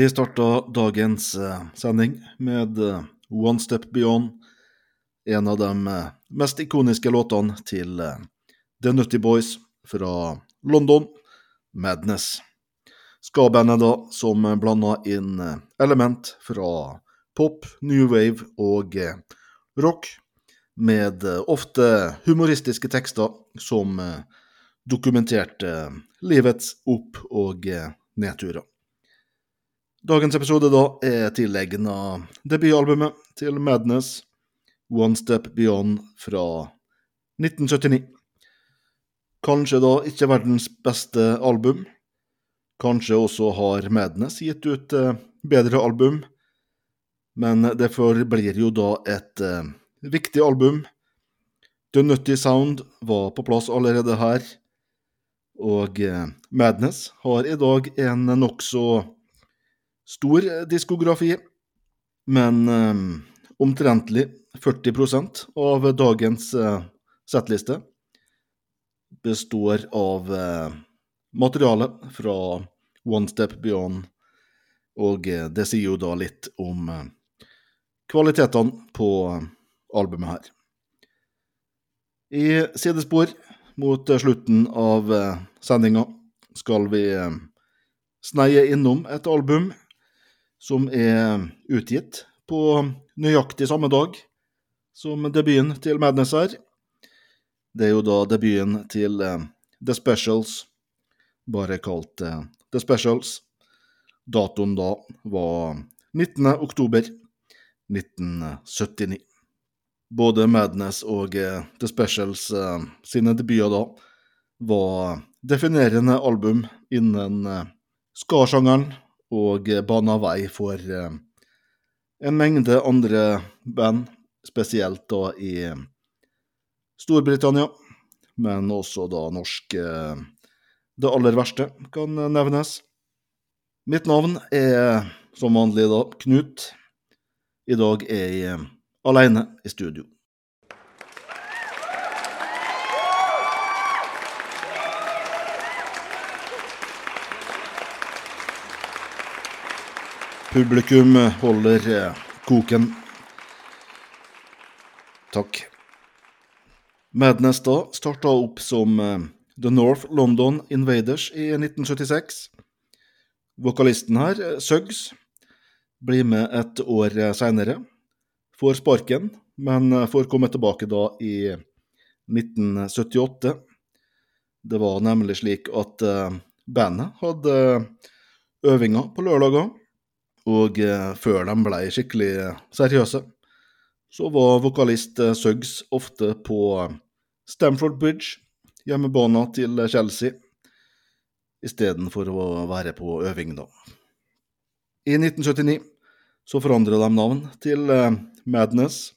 Vi starta dagens eh, sending med eh, One Step Beyond, en av de eh, mest ikoniske låtene til The Nutty Boys fra London, Madness. Ska-bandet da, som blanda inn element fra pop, new wave og rock, med ofte humoristiske tekster som dokumenterte livets opp- og nedturer. Dagens episode da er tilegna debutalbumet til Madness, One Step Beyond fra 1979. Kanskje da ikke verdens beste album. Kanskje også har Madness gitt ut eh, bedre album, men det forblir jo da et eh, viktig album. The Nutty Sound var på plass allerede her, og eh, Madness har i dag en nokså stor eh, diskografi, men eh, omtrentlig 40% av dagens eh, settliste består av eh, materiale fra One Step Beyond, og eh, det sier jo da litt om eh, kvalitetene på albumet her. I sidespor mot slutten av sendinga skal vi sneie innom et album som er utgitt på nøyaktig samme dag som debuten til Madness her. Det er jo da debuten til uh, The Specials, bare kalt uh, The Specials. Datoen da var 19. oktober 1979. Både Madness og eh, The Specials sine debuter da var definerende album innen skarsjangeren, og bana vei for eh, en mengde andre band, spesielt da i Storbritannia, men også da norsk eh, Det aller verste kan nevnes. Mitt navn er som vanlig da Knut. I dag er jeg alene i studio. Publikum holder eh, koken. Takk. Madness da starta opp som eh, The North London Invaders i 1976. Vokalisten her, eh, Suggs, blir med et år seinere. Får sparken, men får komme tilbake da i 1978. Det var nemlig slik at bandet hadde øvinger på lørdager, og eh, før de ble skikkelig seriøse, så var vokalist eh, Suggs ofte på Stamford Bridge, hjemmebana til Chelsea, istedenfor å være på øving, da. I 1979 så forandra de navn til eh, Madness.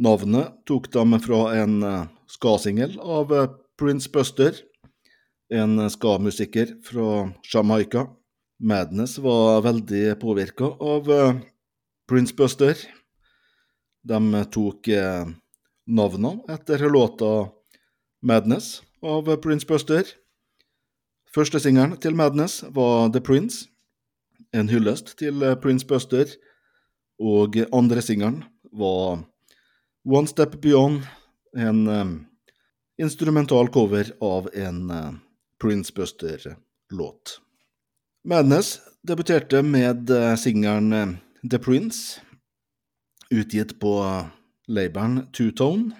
Navnet tok de fra en eh, ska-singel av eh, Prince Buster, en ska-musiker fra Jamaica. Madness var veldig påvirka av eh, Prince Buster. De tok eh, navnene etter låta Madness av Prince Buster. Første singelen til Madness var The Prince, en hyllest til eh, Prince Buster, og andre singelen var One Step Beyond, en instrumental cover av en Prince Buster-låt. Madness debuterte med eh, singelen eh, The Prince, utgitt på labelen Two Tone.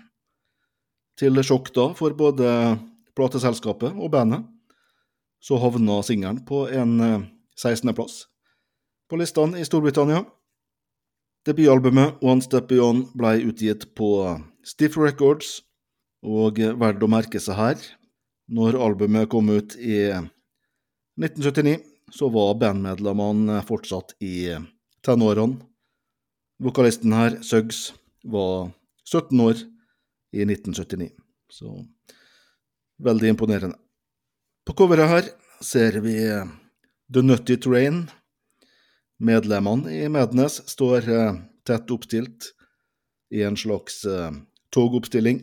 Til sjokk da for både plateselskapet og bandet, så havna singelen på en eh, 16.-plass på listene i Storbritannia. Debutalbumet One Step Beyond ble utgitt på Stiff Records, og verdt å merke seg her, når albumet kom ut i 1979, så var bandmedlemmene fortsatt i tenårene. Vokalisten her, Suggs, var 17 år i 1979, så veldig imponerende. På coveret her ser vi The Nutty Train. Medlemmene i Madness står eh, tett oppstilt i en slags eh, togoppstilling.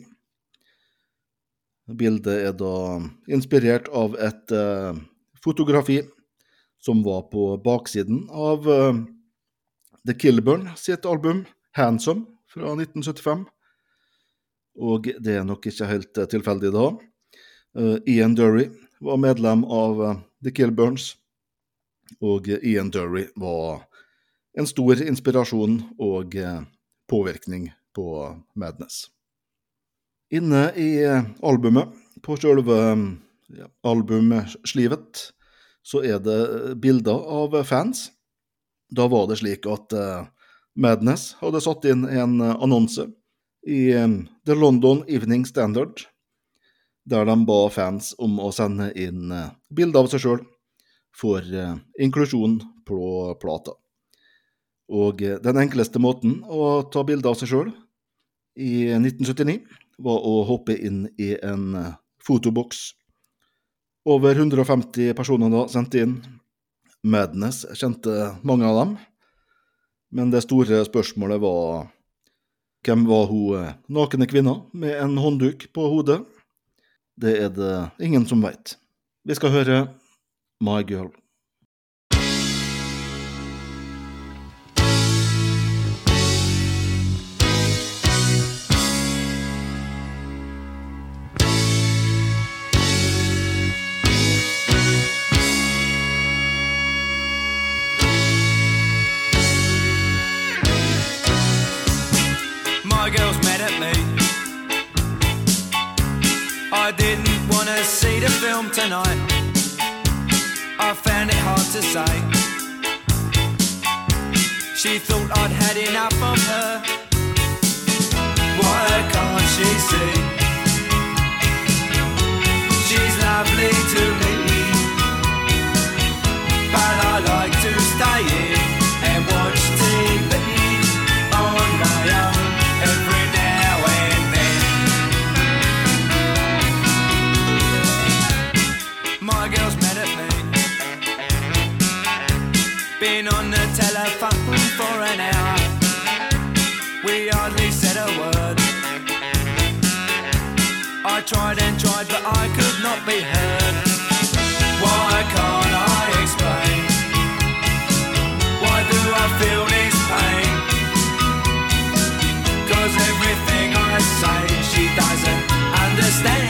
Bildet er da inspirert av et eh, fotografi som var på baksiden av uh, The Killburn sitt album 'Handsome' fra 1975. Og det er nok ikke helt tilfeldig da. Uh, Ian Dury var medlem av uh, The Killburns, og Ian Dury var en stor inspirasjon og påvirkning på Madness. Inne i albumet, på sjølve ja, albumslivet, så er det bilder av fans. Da var det slik at uh, Madness hadde satt inn en annonse i The London Evening Standard, der de ba fans om å sende inn bilder av seg sjøl for inklusjon på plata. Og den enkleste måten å ta bilde av seg sjøl i 1979 var å hoppe inn i en fotoboks over 150 personer da sendte inn. Madness kjente mange av dem. Men det store spørsmålet var hvem var hun eh, nakne kvinna med en håndduk på hodet? Det er det ingen som veit. Vi skal høre My Girl. Film tonight. I found it hard to say. She thought I'd had enough of her. Why can't she see? She's lovely to me, but I like to stay tried and tried, but I could not be heard. Why can't I explain? Why do I feel this pain? Cause everything I say, she doesn't understand,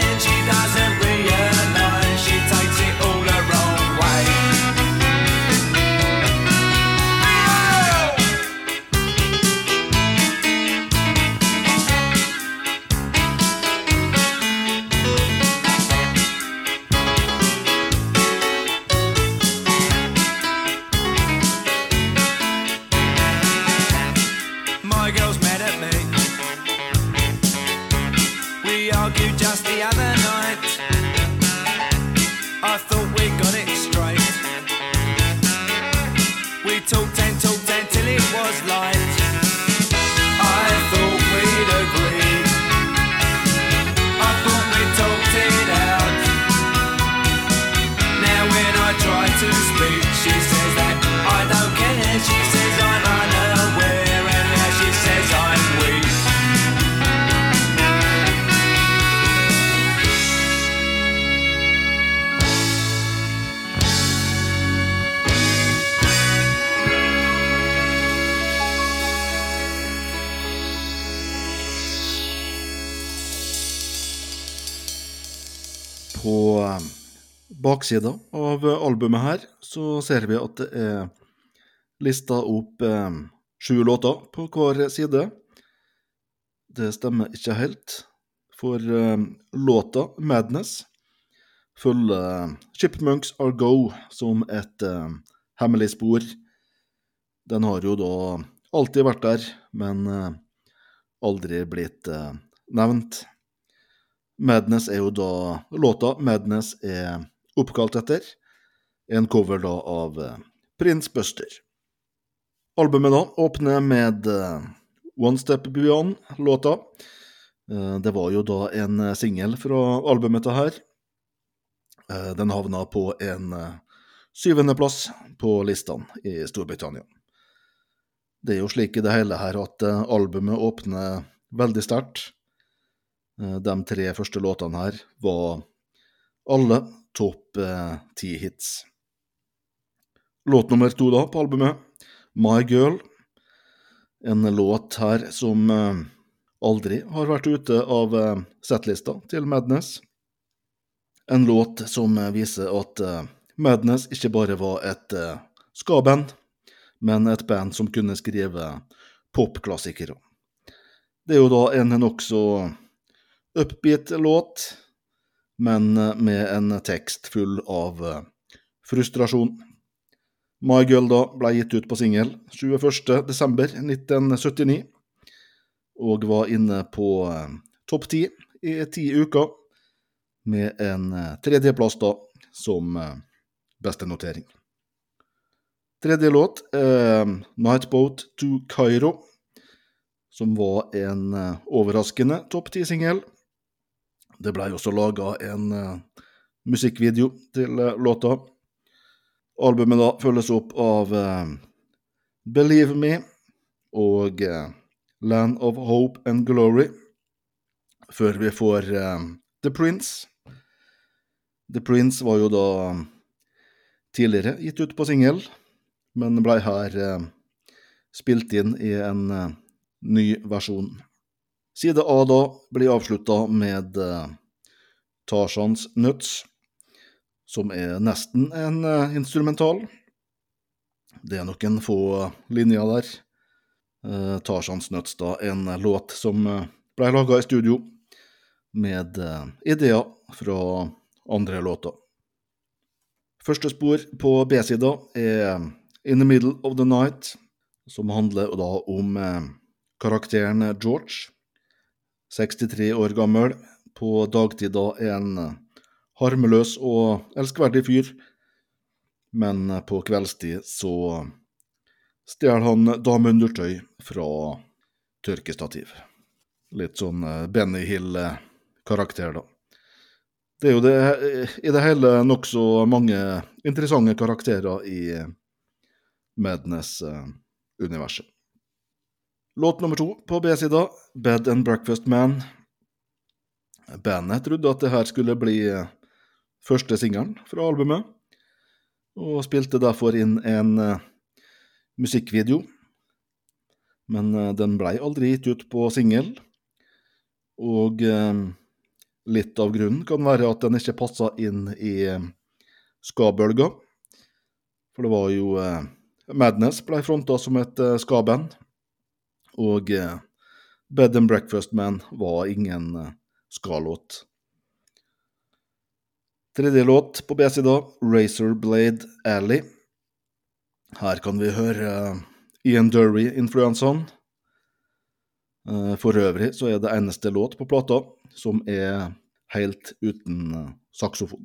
baksida av albumet her så ser vi at det er lista opp eh, sju låter på hver side. Det stemmer ikke helt, for eh, låta 'Madness' følger Chipmunks Are Go som et eh, hemmelig spor. Den har jo da alltid vært der, men eh, aldri blitt eh, nevnt. Madness er jo da låta Madness er oppkalt etter. En cover da av Prins Prince Buster. Albumet da åpner med eh, One Step Beyond-låta. Eh, det var jo da en eh, singel fra albumet det her. Eh, Den havna på en eh, syvendeplass på listene i Storbritannia. Det er jo slik i det hele her at eh, albumet åpner veldig sterkt. Eh, De tre første låtene her var alle topp eh, ti hits. Låt nummer to da på albumet, My Girl. En låt her som eh, aldri har vært ute av eh, settlista til Madness. En låt som viser at Madness ikke bare var et ska-band, men et band som kunne skrive popklassikere. Det er jo da en nokså upbeat låt, men eh, med en tekst full av eh, frustrasjon. My Girl da ble gitt ut på singel 21.12.1979, og var inne på eh, topp ti i ti uker, med en tredjeplass da som beste notering. Tredje låt er 'Nightboat to Cairo', som var en overraskende topp ti-singel. Det blei også laga en uh, musikkvideo til uh, låta. Albumet da følges opp av uh, 'Believe Me' og 'Land of Hope and Glory', før vi får 'The Prince'. The Prince var jo da tidligere gitt ut på singel, men blei her spilt inn i en ny versjon. Side A da blir avslutta med uh, Tarzans Nuts, som er nesten en uh, instrumental. Det er noen få linjer der. Uh, Tarzans Nuts, da, en låt som eh, ble laga i studio med eh, ideer fra andre låter. Første spor på B-sida er In the Middle of the Night, som handler da om eh, karakteren George, 63 år gammel, på dagtid da en eh, harmeløs og elskverdig fyr, men eh, på kveldstid så stjeler han dameundertøy fra tørkestativ. Litt sånn eh, Benny Hill-karakter, da. Det er jo det, i det hele nokså mange interessante karakterer i Madness-universet. Låt nummer to på B-sida, Bed and Breakfast Man. Bandet trodde at det her skulle bli første singelen fra albumet, og spilte derfor inn en eh, musikkvideo. Men eh, den blei aldri gitt ut på singel, og eh, litt av grunnen kan være at den ikke passa inn i eh, ska-bølga. For det var jo eh, Madness ble fronta som et eh, ska-band, og eh, Bed and Breakfast Man var ingen eh, ska-låt. Tredje låt på B-sida, Razor Blade Alley. Her kan vi høre eh, Ian Dury-influensaen. For øvrig så er det eneste låt på plata som er helt uten saksofon.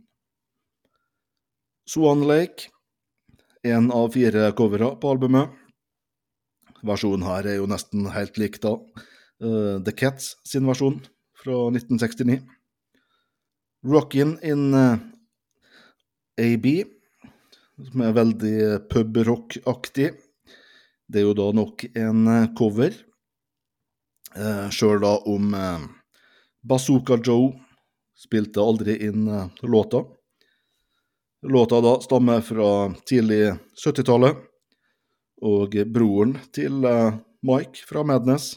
Swan Lake, en av fire covere på albumet. Versjonen her er jo nesten helt lik da eh, The Cats sin versjon fra 1969. Rockin' in eh, AB, som er veldig pubrock-aktig. Det er jo da nok en eh, cover, eh, sjøl da om eh, Bazooka Joe spilte aldri inn eh, låta. Låta da stammer fra tidlig 70-tallet, og broren til eh, Mike fra Madness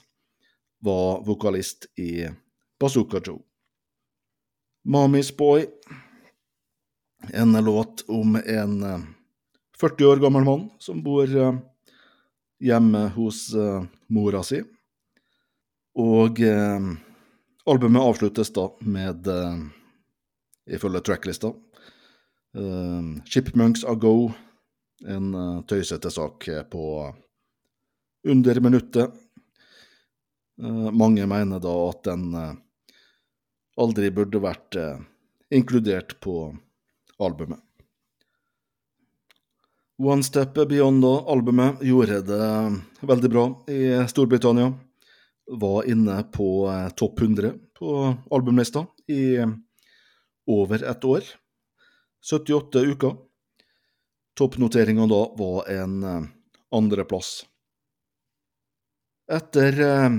var vokalist i Bazooka Joe. Mommy's Boy, en låt om en eh, 40 år gammel mann som bor eh, hjemme hos eh, mora si. Og eh, albumet avsluttes da med, eh, ifølge tracklista, eh, Chipmunks A Go, en eh, tøysete sak eh, på under minuttet. Eh, mange mener da at den aldri burde vært inkludert på albumet. One Step Beyond-albumet gjorde det veldig bra i Storbritannia. Var inne på topp 100 på albumlista i over et år. 78 uker. Toppnoteringa da var en eh, andreplass. Etter eh,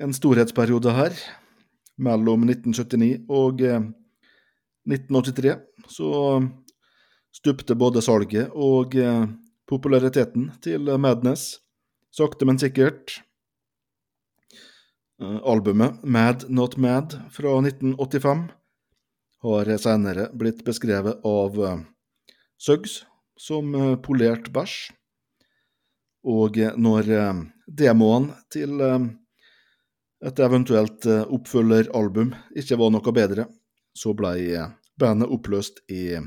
en storhetsperiode her, mellom 1979 og eh, 1983, så stupte både salget og eh, populariteten til Madness, sakte, men sikkert. Eh, Albumet Mad Not Mad fra 1985 har senere blitt beskrevet av eh, Suggs som eh, polert bæsj. Og eh, når demoen til eh, et eventuelt eh, oppfølgeralbum ikke var noe bedre, så ble eh, bandet oppløst i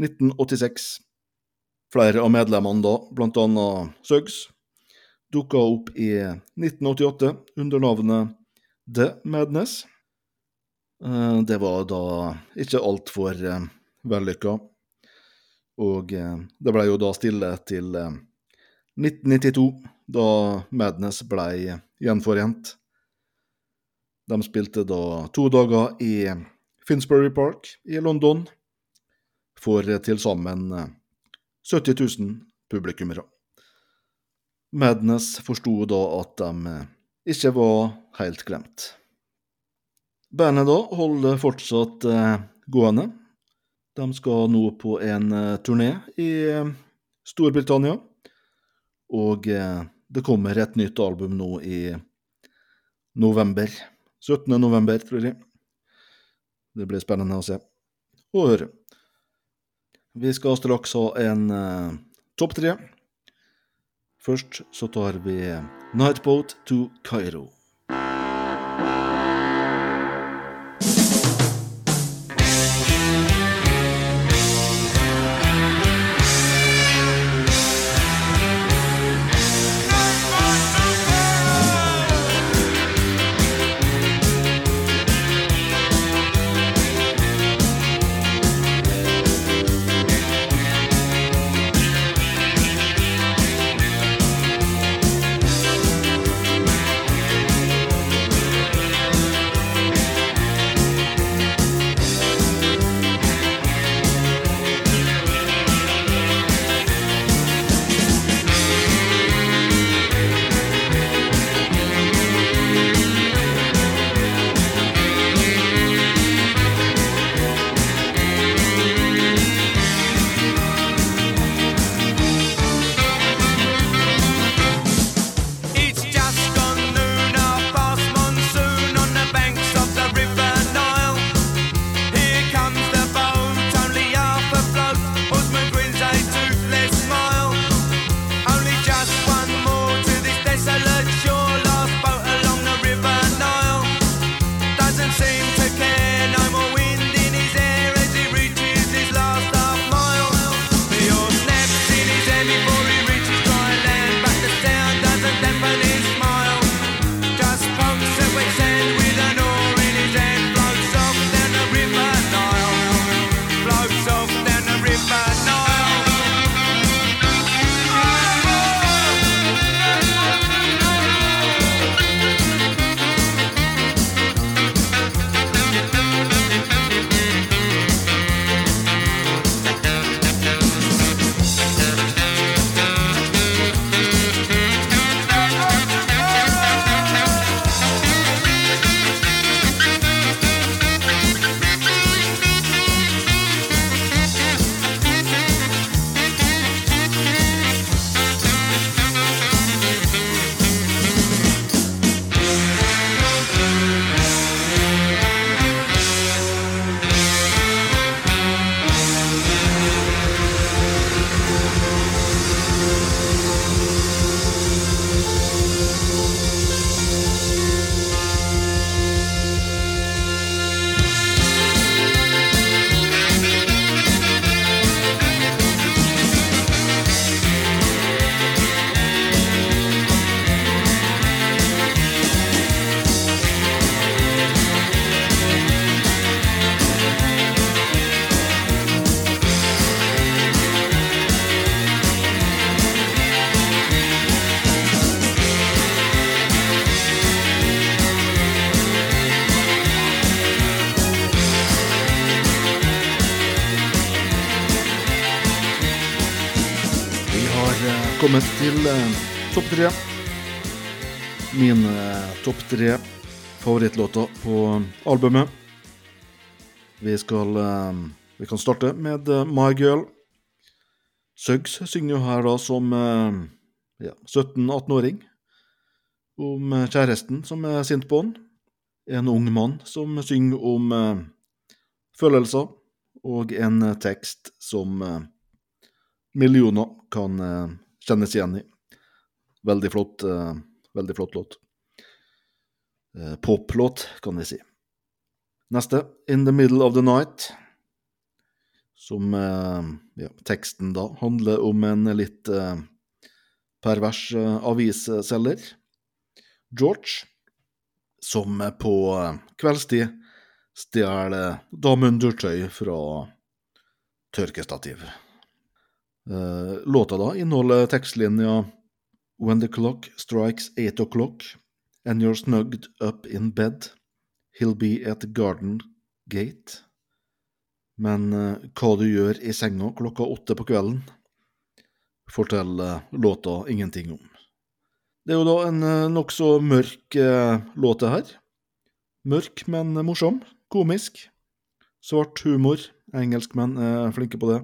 1986. Flere av medlemmene da, blant annet Suggs, dukka opp i 1988 under navnet The Madness. Eh, Det var da ikke altfor vellykka, og eh, det ble jo da stille til eh, 1992, da Madness ble gjenforent. De spilte da to dager i Finsbury Park i London for til sammen eh, 70 000 publikummere. Madness forsto da at de eh, ikke var helt glemt. Bandet da holder fortsatt eh, gående. De skal nå på en eh, turné i eh, Storbritannia, og eh, det kommer et nytt album nå i november. 17. november, tror jeg. Det blir spennende å se og høre. Vi skal straks ha en uh, topp tre. Først så tar vi Nightboat to Kairo. Topp tre. Mine eh, topp tre favorittlåter på albumet. Vi skal eh, Vi kan starte med eh, My Girl, Suggs synger jo her da som eh, ja, 17-18-åring om eh, kjæresten som er sint på han. En ung mann som synger om eh, følelser, og en tekst som millioner kan kjennes igjen i. Veldig flott, uh, veldig flott låt. Uh, Poplåt, kan vi si. Neste, In the Middle of the Night, som uh, ja, teksten da handler om en litt pervers avisselger, George, som på kveldstid stjeler dameundertøy fra tørkestativ. Låta da inneholder tekstlinja When the clock strikes eight o'clock and you're snugged up in bed, he'll be at garden gate. Men uh, hva du gjør i senga klokka åtte på kvelden, forteller låta ingenting om. Det er jo da en uh, nokså mørk uh, låt, det her. Mørk, men morsom. Komisk. Svart humor. Engelskmenn er flinke på det.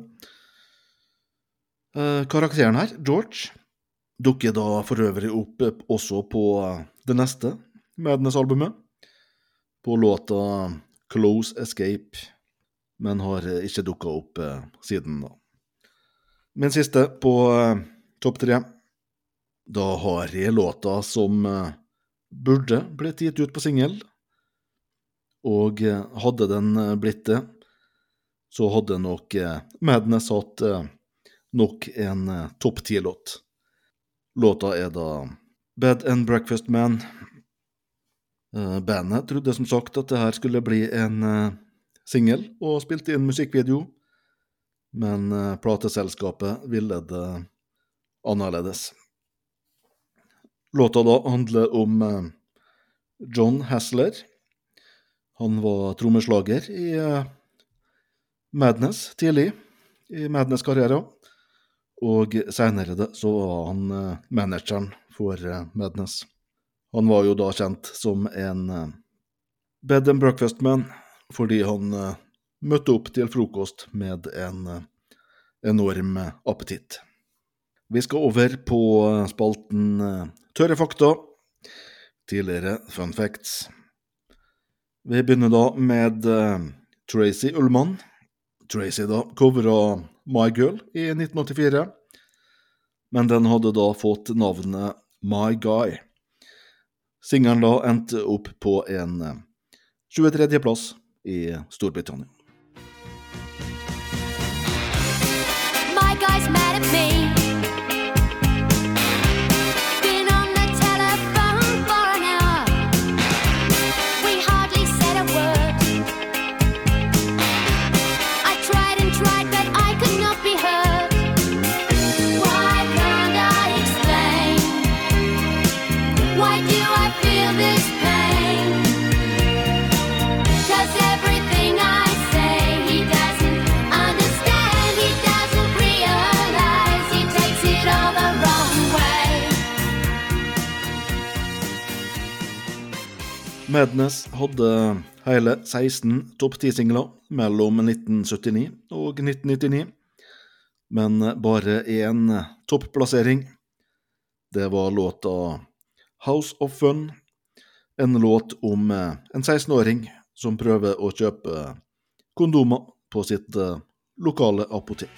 Eh, karakteren her, George, dukker da for øvrig opp også på eh, det neste Madness-albumet. På låta Close Escape, men har eh, ikke dukka opp eh, siden da. Min siste på topp tre. Da har jeg låta som burde blitt gitt ut på singel. Og hadde den blitt det, så hadde nok Madness hatt nok en topp ti-låt. Låta er da Bed and Breakfast Man. Eh, bandet trodde som sagt at det her skulle bli en eh, singel, og spilte inn musikkvideo, men eh, plateselskapet ville det annerledes. Låta da handler om John Hassler. Han var trommeslager i Madness tidlig i Madness-karrieren. Og senere det, så var han eh, manageren for eh, Madness. Han var jo da kjent som en eh, bed and breakfast-man, fordi han møtte opp til frokost med en enorm appetitt. Vi skal over på spalten Tørre fakta. Tidligere fun facts. Vi begynner da med Tracy Ullmann. Tracy da covra My Girl i 1984, men den hadde da fått navnet My Guy. Singelen da endte opp på en eh, 23. plass i Storbritannia. Madness hadde hele 16 topp 10-singler mellom 1979 og 1999, men bare én topplassering. Det var låta House of Fun, en låt om eh, en 16-åring som prøver å kjøpe kondomer på sitt eh, lokale apotek.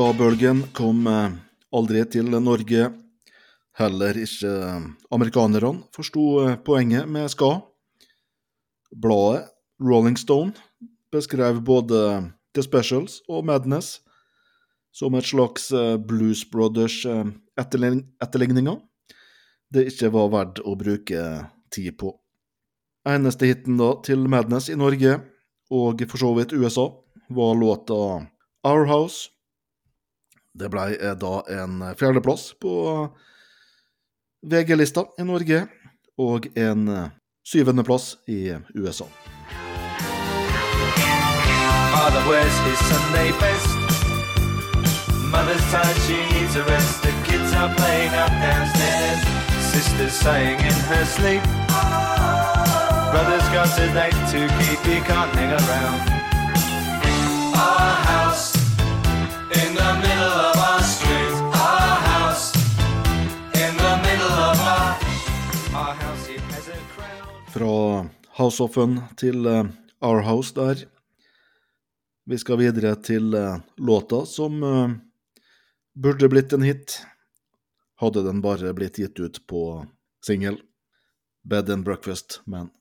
Ska-bølgen kom eh, aldri til Norge. Heller ikke eh, amerikanerne forsto eh, poenget med ska. Bladet Rolling Stone beskrev både The Specials og Madness som et slags Blues Brothers-etterligninger det ikke var verdt å bruke tid på. Eneste hiten da til Madness i Norge, og for så vidt USA, var låta Our House. Det ble eh, da en fjerdeplass på VG-lista i Norge, og en eh, syvendeplass i USA. Father. Brother's got a date to keep, he can't around. Fra House of Fun til eh, Our House der. Vi skal videre til eh, låta som eh, burde blitt en hit, hadde den bare blitt gitt ut på singel. Bed and Breakfast Man.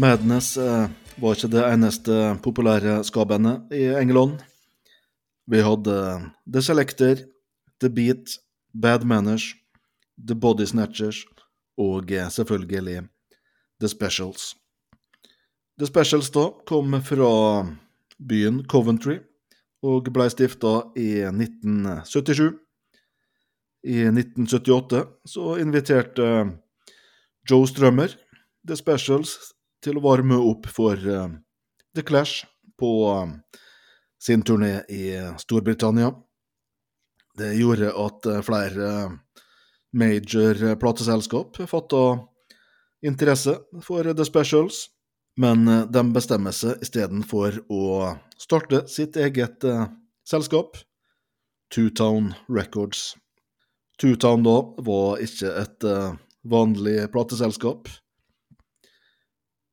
Madness eh, var ikke det eneste populære ska-bandet i England. Vi hadde The Selector, The Beat, Bad Manners, The Body Snatchers og eh, selvfølgelig The Specials. The Specials da kom fra byen Coventry og ble stifta i 1977. I 1978 så inviterte Joe Strømmer The Specials til å varme opp for eh, The Clash på eh, sin turné i Storbritannia. Det gjorde at eh, flere major plateselskap fatta interesse for The Specials, men de bestemmer seg istedenfor å starte sitt eget selskap, Two-Town Records. Two-Town da var ikke et vanlig plateselskap.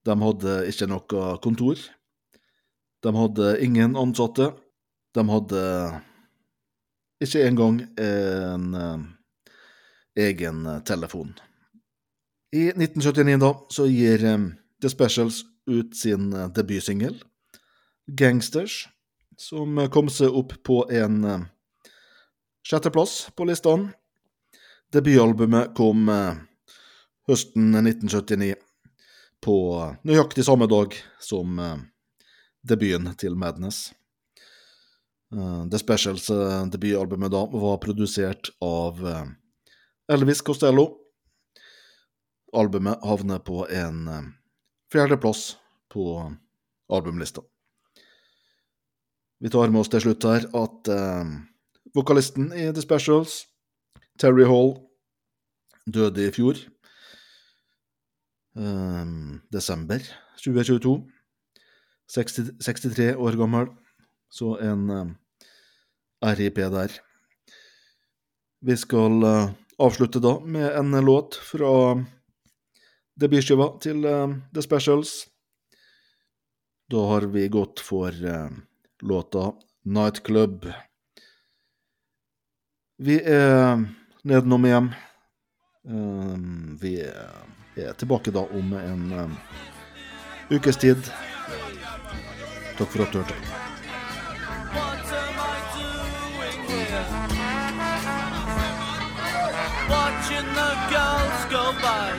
De hadde ikke noe kontor. De hadde ingen ansatte. De hadde ikke engang en eh, egen telefon. I 1979 da, så gir eh, The Specials ut sin eh, debutsingel, Gangsters, som kom seg opp på en sjetteplass på listene. Debutalbumet kom høsten 1979, på nøyaktig samme dag som eh, debuten til Madness. Eh, The Specials eh, debutalbumet da var produsert av Elvis Costello. Albumet havner på en fjerdeplass på albumlista. Vi tar med oss til slutt her at eh, vokalisten i The Specials, Terry Hall, døde i fjor. Eh, desember 2022. 60, 63 år gammel. Så en eh, RIP der. Vi skal eh, avslutte da med en låt fra debutskiva til eh, The Specials. Da har vi gått for eh, låta Nightclub. Vi er nedenom hjem. Eh, vi er tilbake da om en um, ukes tid. Takk for at du hørte. Watching the girls go by,